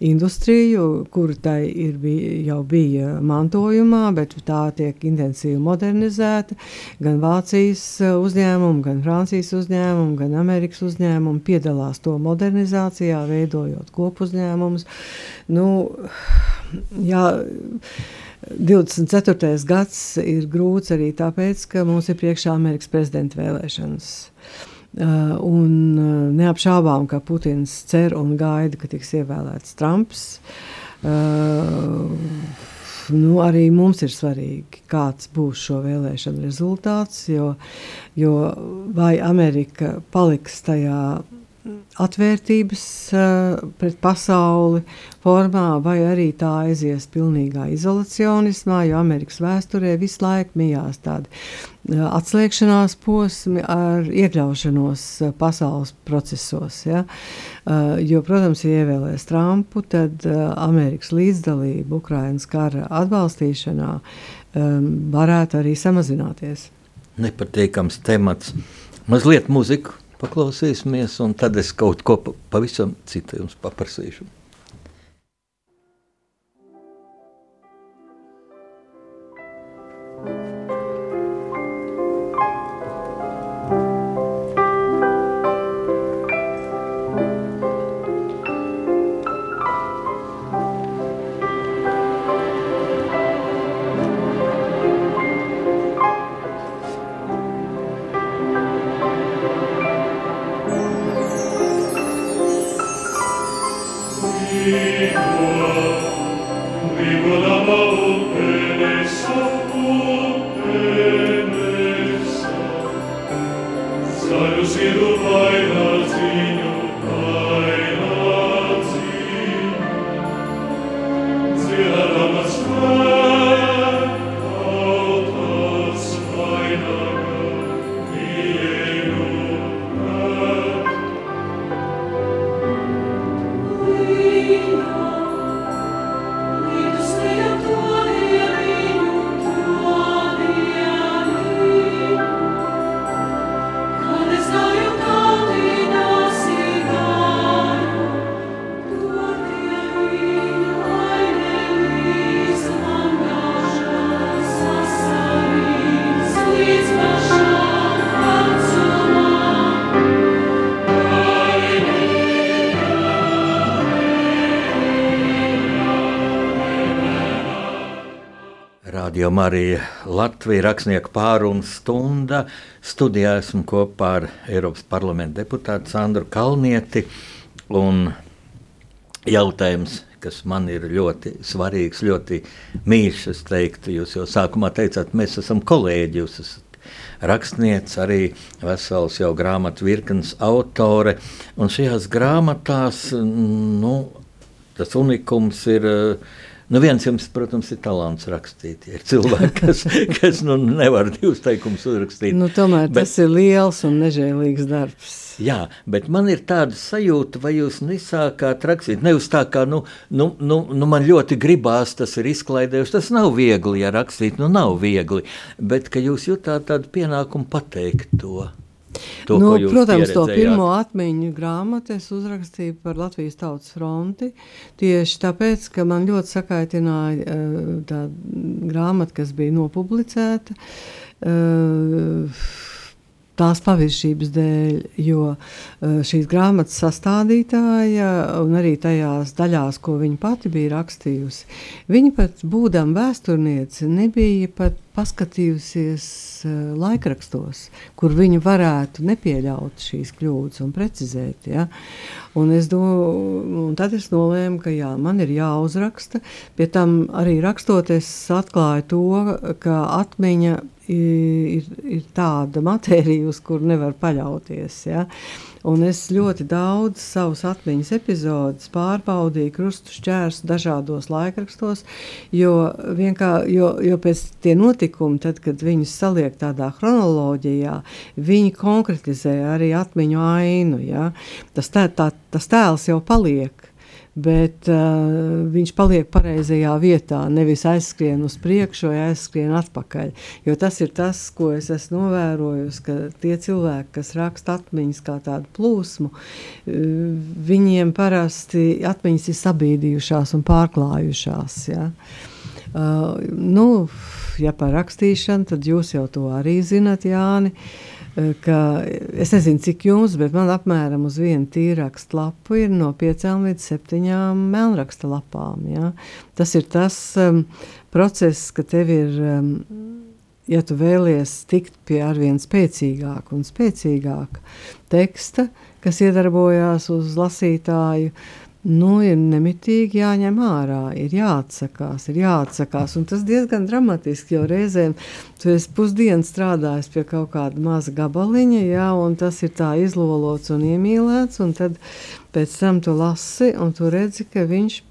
industriju, kur tai ir, bija, jau bija mantojumā, bet tā tiek intensīvi modernizēta. Gan Vācijas uzņēmumi, gan Francijas uzņēmumi, gan Amerikas uzņēmumi piedalās to modernizācijā, veidojot kopuzņēmumus. Nu, jā, 24. gads ir grūts arī tāpēc, ka mums ir priekšā Amerikas prezidenta vēlēšanas. Uh, un uh, neapšaubām, ka Putins cer un gaida, ka tiks ievēlēts Trumps. Uh, nu, arī mums ir svarīgi, kāds būs šo vēlēšanu rezultāts, jo, jo vai Amerika paliks tajā atvērtības uh, pret pasauli formā, vai arī tā aizies pilnīgā izolacionismā, jo Amerikas vēsturē visu laiku mijās tādi uh, atslēgšanās posmi ar iekļaušanos uh, pasaules procesos. Ja? Jo, protams, ja ievēlēs Trumpu, tad Amerikas līdzdalība Ukrainas kara atbalstīšanā um, varētu arī samazināties. Nepatīkams temats. Mazliet muziku paklausīsimies, un tad es kaut ko pavisam citu jums paprasīšu. Radio Marija Latvija rakstnieku pārunu stunda. Studijā esmu kopā ar Eiropas parlamenta deputātu Sandru Kalnieti. Un jautājums, kas man ir ļoti svarīgs, ļoti mīļš, es teiktu, jūs jau sākumā teicāt, mēs esam kolēģi, jūs esat rakstniece, arī vesels jau grāmatu virknes autore. Un šajās grāmatās nu, tas unikums ir. Uh, Nu, viens jums, protams, ir talants rakstīt. Ir cilvēki, kas, kas nu, nevar divus teikumus uzrakstīt. Nu, tomēr bet, tas ir liels un nežēlīgs darbs. Jā, bet man ir tāda sajūta, vai jūs nesākāt rakstīt. Nevis tā kā, nu, nu, nu, nu man ļoti gribās, tas ir izklaidējuši. Tas nav viegli, ja rakstīt, nu nav viegli. Bet ka jūs jutāt tādu pienākumu pateikt to. To, nu, protams, to pirmo atmiņu grāmatu es uzrakstīju par Latvijas Tautas fronti. Tieši tāpēc, ka man ļoti sakaitināja uh, tā grāmata, kas bija nopublicēta. Uh, tās paviršības dēļ, jo uh, šīs grāmatas sastādītāja un arī tajās daļās, ko viņa pati bija rakstījusi, viņa pat būdama vēsturniece nebija pat paskatījusies uh, laikrakstos, kur viņa varētu nepieļaut šīs kļūdas un precizēt. Ja? Un es do, un tad es nolēmu, ka jā, man ir jāuzraksta. Pie tam arī rakstot, es atklāju to, ka atmiņa ir, ir tāda matērija, uz kuru nevar paļauties. Ja? Un es ļoti daudz savus atmiņas epizodus pārbaudīju, krustu šķērsu dažādos laikrakstos, jo, jo, jo pēc tie notikumi, tad, kad viņus saliek tādā chronoloģijā, viņi konkretizē arī atmiņu ainu. Ja? Tas, tā, tā, tas tēls jau paliek bet uh, viņš paliek pareizajā vietā, nevis aizskrien uz priekšu vai aizskrien atpakaļ. Jo tas ir tas, ko es esmu novērojusi, ka tie cilvēki, kas raksta atmiņas kā tādu plūsmu, uh, viņiem parasti atmiņas ir sabīdījušās un pārklājušās. Ja? Uh, nu, ja par rakstīšanu, tad jūs jau to arī zinat, Jāni. Uh, ka es nezinu, cik jums, bet man apmēram uz vienu tīrakstu lapu ir no piecām līdz septiņām melnraksta lapām. Ja? Tas ir tas um, process, ka tev ir, um, ja tu vēlies tikt pie arvien spēcīgāka un spēcīgāka teksta, kas iedarbojās uz lasītāju, nu, ir nemitīgi jāņem ārā, ir jāatsakās, ir jāatsakās. Un tas diezgan dramatiski, jo reizēm tu esi pusdienas strādājis pie kaut kāda maza gabaliņa, jā, un tas ir tā izlolots un iemīlēts, un tad pēc tam tu lasi, un tu redzi, ka viņš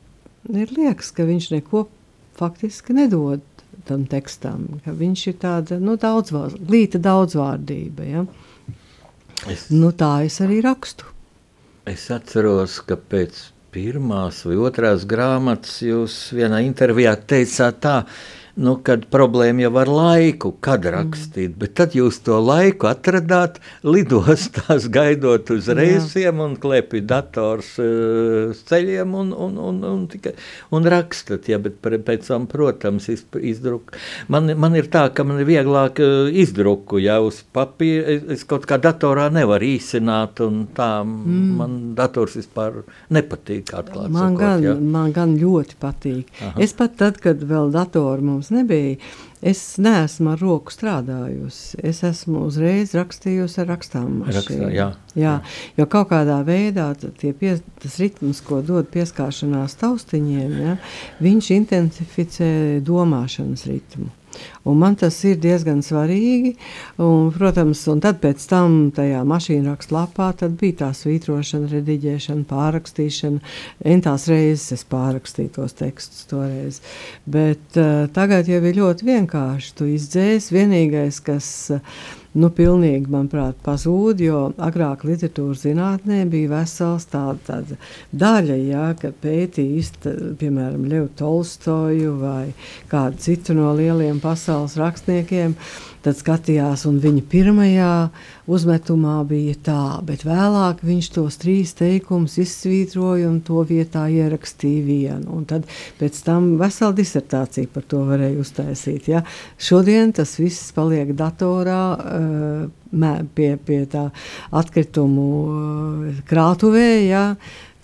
ir liekas, ka viņš neko faktiski nedod tam tekstam, ka viņš ir tāda, nu, daudzvārd, glīta daudzvārdība, ja. Es, nu, tā es arī rakstu. Es atceros, ka pēc pirmās vai otrās grāmatas jūs vienā intervijā teicāt tā, nu, kad problēma jau ar laiku, kad mm. rakstīt, bet tad jūs to laiku atradāt lidostās, gaidot uz reisiem un klēpī dators uh, ceļiem un, un, un, un, tikai, un rakstat, ja, bet pēc tam, protams, izdruk. Man, man ir tā, ka man ir vieglāk uh, izdruku, ja uz papīra, es, es kaut kā datorā nevaru īsināt, un tā mm. man dators vispār nepatīk, atklāt man sakot, gan, ja. Man gan ļoti patīk. Aha. Es pat tad, kad vēl datoru mums mums nebija. Es neesmu ar roku strādājusi. Es esmu uzreiz rakstījusi ar rakstām. Rakstā, jā, jā, jo kaut kādā veidā pie, tas ritms, ko dod pieskāršanās taustiņiem, ja, viņš intensificē domāšanas ritmu. Un man tas ir diezgan svarīgi. Un, protams, un tad pēc tam tajā mašīnā rakstu lapā bija tā svītrošana, rediģēšana, pārrakstīšana. Entās reizes es pārrakstīju tos tekstus toreiz. Bet uh, tagad jau ir ļoti vienkārši. Tu izdzēsi vienīgais, kas. Uh, nu, pilnīgi, manuprāt, pazūd, jo agrāk literatūras zinātnē bija vesels tāda, tāda daļa, jā, ka pētījist, piemēram, Levu Tolstoju vai kādu citu no lieliem pasaules rakstniekiem, tad skatījās, un viņa pirmajā uzmetumā bija tā, bet vēlāk viņš tos trīs teikumus izsvītroja un to vietā ierakstīja vienu. Un tad pēc tam vesela disertācija par to varēja uztaisīt. Ja? Šodien tas viss paliek datorā. Uh, pie, pie tā atkritumu uh, krātuvē, ja,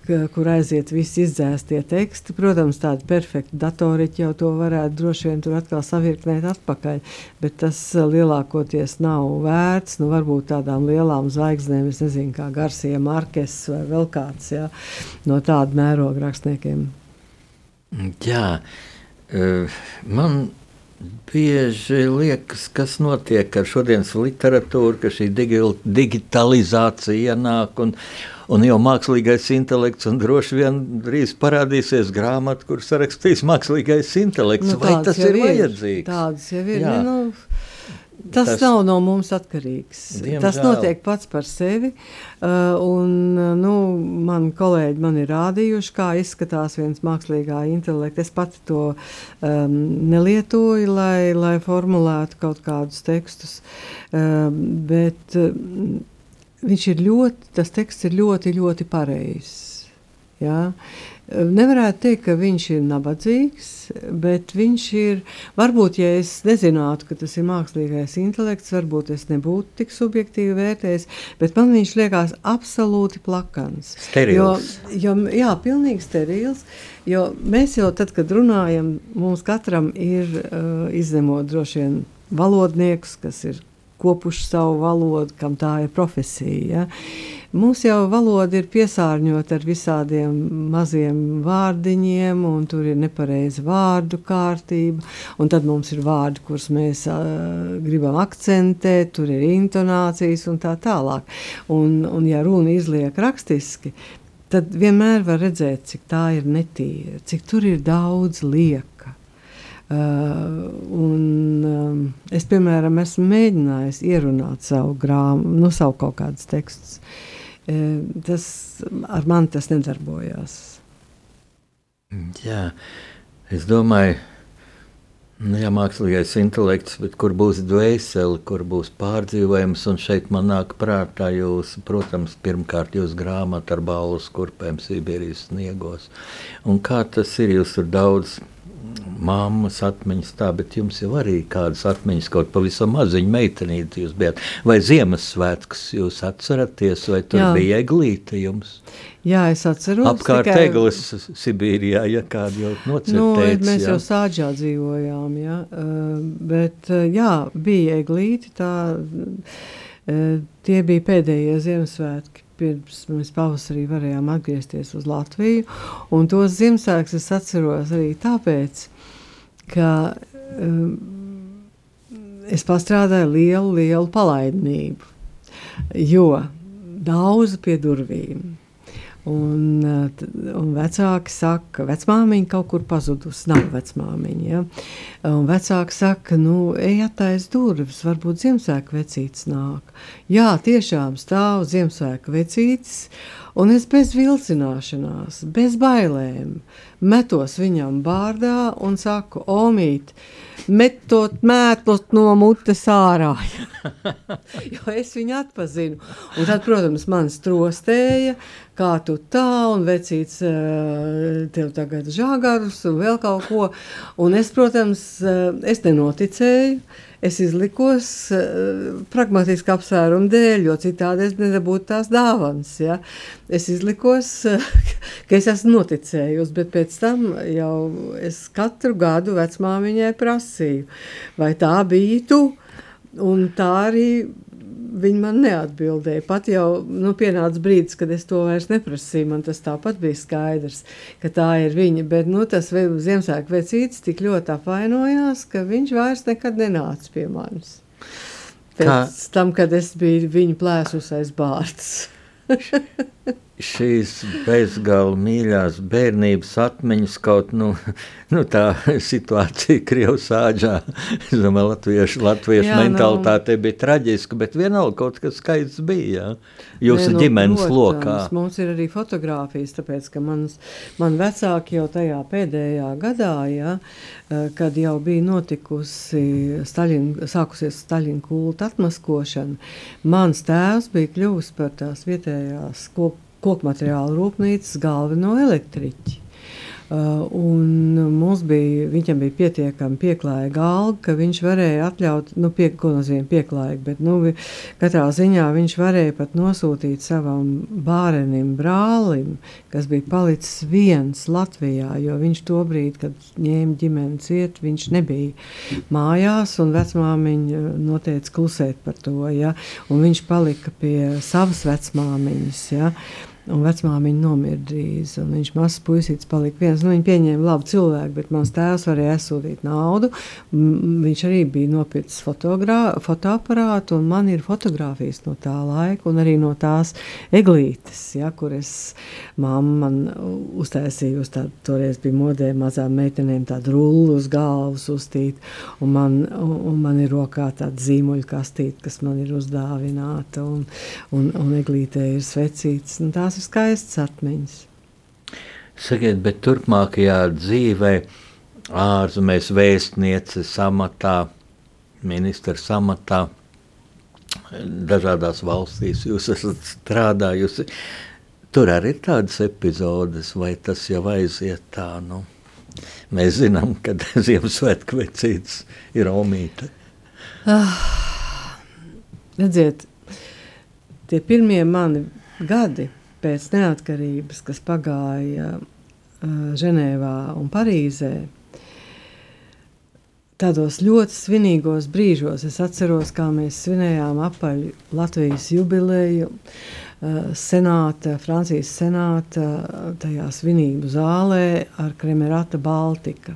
kur aiziet visi izdzēstie teksti. Protams, tādi perfekti datoriķi jau to varētu droši vien tur atkal savirknēt atpakaļ, bet tas eh, lielākoties nav vērts. Nu, varbūt tādām lielām zvaigznēm, es nezinu, kā Garcija Markes vai vēl kāds ja, no tādu mērogu rakstniekiem. Jā, uh, man bieži liekas, kas notiek ar šodienas literatūru, ka šī digitalizācija ienāk un, un jau mākslīgais intelekts, un droši vien drīz parādīsies grāmata, kur sarakstīs mākslīgais intelekts. Nu, Vai tas ir, ir vajadzīgs? Tādas jau ir. Jā. Nu, Tas, tas nav no mums atkarīgs. Diemžēl. Tas notiek pats par sevi. Uh, un, uh, nu, man kolēģi man ir rādījuši, kā izskatās viens mākslīgā intelekts. Es pati to um, nelietoju, lai, lai formulētu kaut kādus tekstus. Um, bet um, viņš ir ļoti, tas teksts ir ļoti, ļoti pareizs. Ja? Nevarētu teikt, ka viņš ir nabadzīgs, bet viņš ir. Varbūt, ja es nezinātu, ka tas ir mākslīgais intelekts, varbūt es nebūtu tik subjektīvi vērtējis, bet man viņš liekas absolūti plakans. Sterils. Jo, jo, jā, pilnīgi sterils. Jo mēs jau tad, kad runājam, mums katram ir uh, izņemot droši vien valodniekus, kas ir kopuši savu valodu, kam tā ir profesija. Ja? Mums jau valoda ir piesārņota ar visādiem maziem vārdiņiem, un tur ir nepareiza vārdu kārtība. Tad mums ir vārdi, kurus mēs uh, gribam akcentēt, tur ir intonācijas un tā tālāk. Un, un ja runa izliek rakstiski, tad vienmēr var redzēt, cik tā ir netīra, cik tur ir daudz lieka. Uh, un, um, es, piemēram, esmu mēģinājis ierunāt savu grāmatu, nu, savu kaut kādus tekstus. Uh, tas ar mani tas nedarbojās. Jā, es domāju, nu, jā, mākslīgais intelekts, bet kur būs dvēsele, kur būs pārdzīvojums, un šeit man nāk prātā jūs, protams, pirmkārt jūs grāmata ar balvu skurpēm Sibīrijas sniegos. Un kā tas ir, jūs tur daudz mammas atmiņas, tā, bet jums jau arī kādas atmiņas, kaut pavisam maziņa meitenīte jūs bijat. Vai Ziemassvētkus jūs atceraties, vai tur Jā. bija eglīte jums? Jā, es atceros. Apkārt tikai... eglis Sibīrijā, ja kādu jau nocirtēts. Nu, mēs jā. jau sāģā dzīvojām, jā. Uh, bet, uh, jā, bija eglīti, tā, uh, tie bija pēdējie Ziemassvētki pirms mēs pavasarī varējām atgriezties uz Latviju. Un tos Ziemassvētkus es atceros arī tāpēc, ka um, es pastrādāju lielu, lielu palaidnību, jo daudz pie durvīm. Un, uh, un vecāki saka, ka vecmāmiņa kaut kur pazudusi. Nav vecmāmiņa. Ja? Un vecāki saka, nu, ej, attaisno durvis, varbūt Ziemassvētku vecītis nāk. Jā, tiešām stāv Ziemassvētku vecītis. Un es bez vilcināšanās, bez bailēm metos viņam bārdā un saku, Omīt, metot mētlot no mutes ārā. jo es viņu atpazinu. Un tad, protams, man strostēja, kā tu tā, un vecīts eh, tev tagad žāgarus un vēl kaut ko. Un es, protams, eh, es nenoticēju. Es izlikos uh, pragmatiski apsvērumu dēļ, jo citādi es nedabūtu tās dāvanas. Ja? Es izlikos, uh, ka es esmu noticējusi, bet pēc tam jau es katru gadu vecmāmiņai prasīju, vai tā bija tu, un tā arī viņi man neatbildēja. Pat jau nu, pienāca brīdis, kad es to vairs neprasīju. Man tas tāpat bija skaidrs, ka tā ir viņa. Bet nu, tas Ziemassvētku vecītis tik ļoti apvainojās, ka viņš vairs nekad nenāca pie manis. Pēc Kā? tam, kad es biju viņa plēsusais bārds. šīs bezgalīgi mīļās bērnības atmiņas, kaut nu, nu tā situācija Krievijas āģā, es domāju, latviešu, latviešu jā, mentalitāte nu, bija traģiska, bet vienalga kaut kas skaists bija, jā. jūsu nē, nu, ģimenes protams, lokā. Mums ir arī fotogrāfijas, tāpēc, ka mans, man vecāki jau tajā pēdējā gadā, jā, eh, kad jau bija notikusi Staļina, sākusies Staļina kulta atmaskošana, mans tēvs bija kļuvis par tās vietējās kopu koku materiālu rūpnīcas galveno elektriķi. Uh, mums bija, viņam bija pietiekami pieklājīga alga, ka viņš varēja atļaut, nu, pie, ko nozīmē pieklājīgi, bet, nu, katrā ziņā viņš varēja pat nosūtīt savam bārenim brālim, kas bija palicis viens Latvijā, jo viņš to brīdi, kad ņēma ģimeni ciet, viņš nebija mājās, un vecmāmiņa noteica klusēt par to, ja, un viņš palika pie savas vecmāmiņas, ja, Un vecmāmiņa nomira drīz, un viņš mazs puisītis palika viens. Nu, viņa pieņēma labu cilvēku, bet mans tēvs varēja aizsūtīt naudu. Viņš arī bija nopircis fotoaparātu, un man ir fotografijas no tā laika, un arī no tās eglītes, ja, kur es mamma man uztaisīju, uz tādu, toreiz bija modē mazām meitenēm tādu rullu uz galvas uztīt, un man, un, man ir rokā tāda zīmuļu kastīte, kas man ir uzdāvināta, un, un, un eglītē ir svecītas. Un tās tās ir skaistas atmiņas. Sakiet, bet turpmākajā dzīvē, ārzemēs vēstnieces amatā, ministra amatā, dažādās valstīs jūs esat strādājusi. Tur arī ir tādas epizodes, vai tas jau aiziet tā, nu, mēs zinām, ka Ziemassvētku vecītis ir omīte. Ah, redziet, tie pirmie mani gadi pēc neatkarības, kas pagāja Ženēvā un Parīzē, tādos ļoti svinīgos brīžos. Es atceros, kā mēs svinējām apaļu Latvijas jubileju, senāta, Francijas senāta, tajā svinību zālē ar Kremerata Baltika.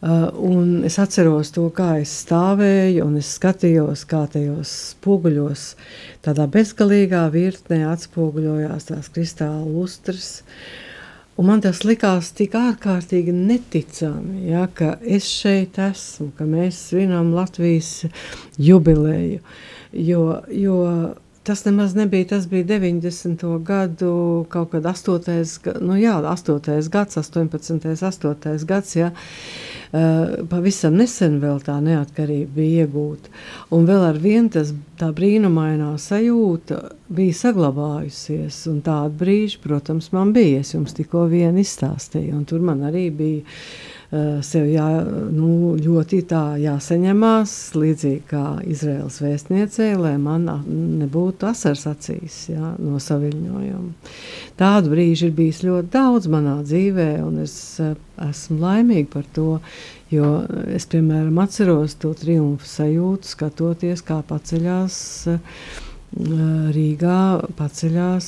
Uh, un es atceros to, kā es stāvēju, un es skatījos, kā tajos spoguļos, tādā bezgalīgā virknē atspoguļojās tās kristāla lustras. Un man tas likās tik ārkārtīgi neticami, ja, ka es šeit esmu, ka mēs svinam Latvijas jubileju. Jo, jo tas nemaz nebija, tas bija 90. gadu kaut kad 8. Nu jā, 8. gads, 18. 8. gads, ja. Uh, pavisam nesen vēl tā neatkarība bija iegūta. Un vēl ar vienu tas tā brīnumainā sajūta bija saglabājusies. Un tāda brīža, protams, man bija. Es jums tikko vienu izstāstīju, un tur man arī bija sev jā, nu, ļoti jāsaņemās, līdzīgi kā Izraels vēstniecei, lai man nebūtu asars acīs jā, no saviļņojuma. Tādu brīžu ir bijis ļoti daudz manā dzīvē, un es uh, esmu laimīga par to, jo es, piemēram, atceros to triumfu sajūtu, skatoties, kā paceļās uh, Rīgā, paceļās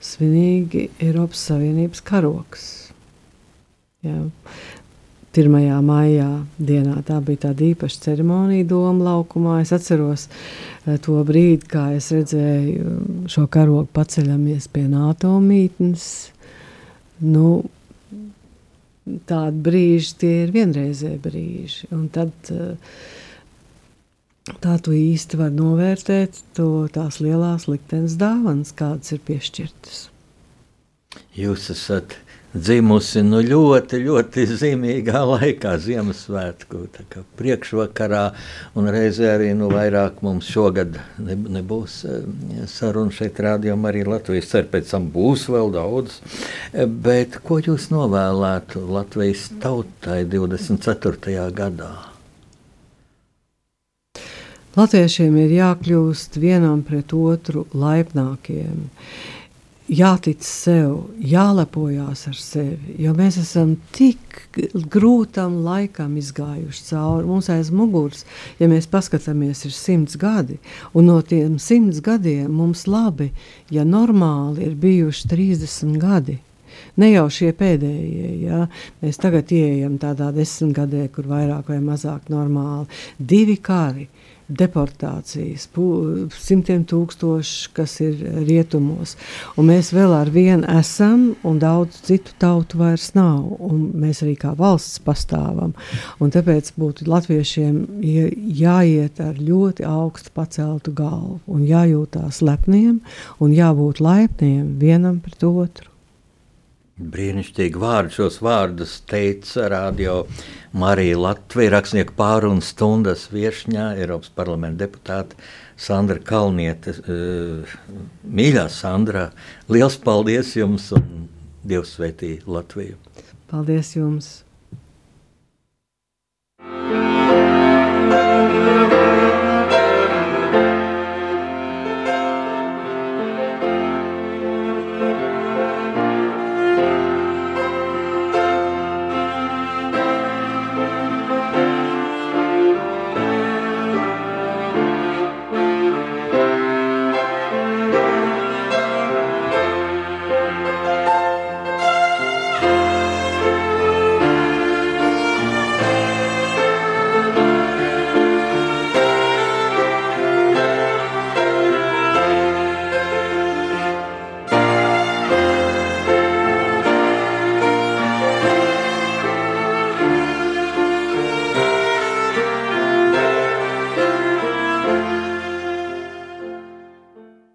svinīgi Eiropas Savienības karoks. Jā. 1. maijā dienā tā bija tāda īpaša ceremonija Doma laukumā. Es atceros uh, to brīdi, kā es redzēju šo karogu paceļamies pie NATO mītnes. Nu, tādi brīži, tie ir vienreizēji brīži. Un tad eh, tā tu īsti vari novērtēt to, tās lielās liktenes dāvanas, kādas ir piešķirtas. Jūs esat dzimusi nu, ļoti, ļoti zīmīgā laikā, Ziemassvētku priekšvakarā. Reizē arī nu, vairāk mums šogad ne, nebūs eh, saruna šeit, rādījumā arī Latvijas ceru, pēc tam būs vēl daudz. Bet ko jūs novēlētu Latvijas tautai 24. gadā? Latviešiem ir jākļūst vienam pret otru laipnākiem. Jātic sev, jālepojas ar sevi, jo mēs esam tik grūtam laikam izgājuši cauri. Mums aiz muguras, ja mēs paskatāmies, ir simts gadi, un no tiem simts gadiem mums labi, ja normāli ir bijuši 30 gadi. Ne jau šie pēdējie, ja mēs tagad ieejam tādā desmitgadē, kur vairāk vai mazāk normāli. Divi kari, deportācijas, simtiem tūkstoši, kas ir rietumos. Un mēs vēl ar vienu esam, un daudz citu tautu vairs nav. Mēs arī kā valsts pastāvam. Un tāpēc būtu latviešiem jāiet ar ļoti augstu paceltu galvu, un jājūtās lepniem un jābūt laipniem vienam pret otru. Brīnišķīgi vārdi. Šos vārdus teica Radio Marija Latvija, rakstnieku pārunu stundas viesņā, Eiropas parlamenta deputāte Sandra Kalniete. Eh, mīļā Sandra, liels paldies jums un Dievs sveitī Latviju! Paldies jums! thank you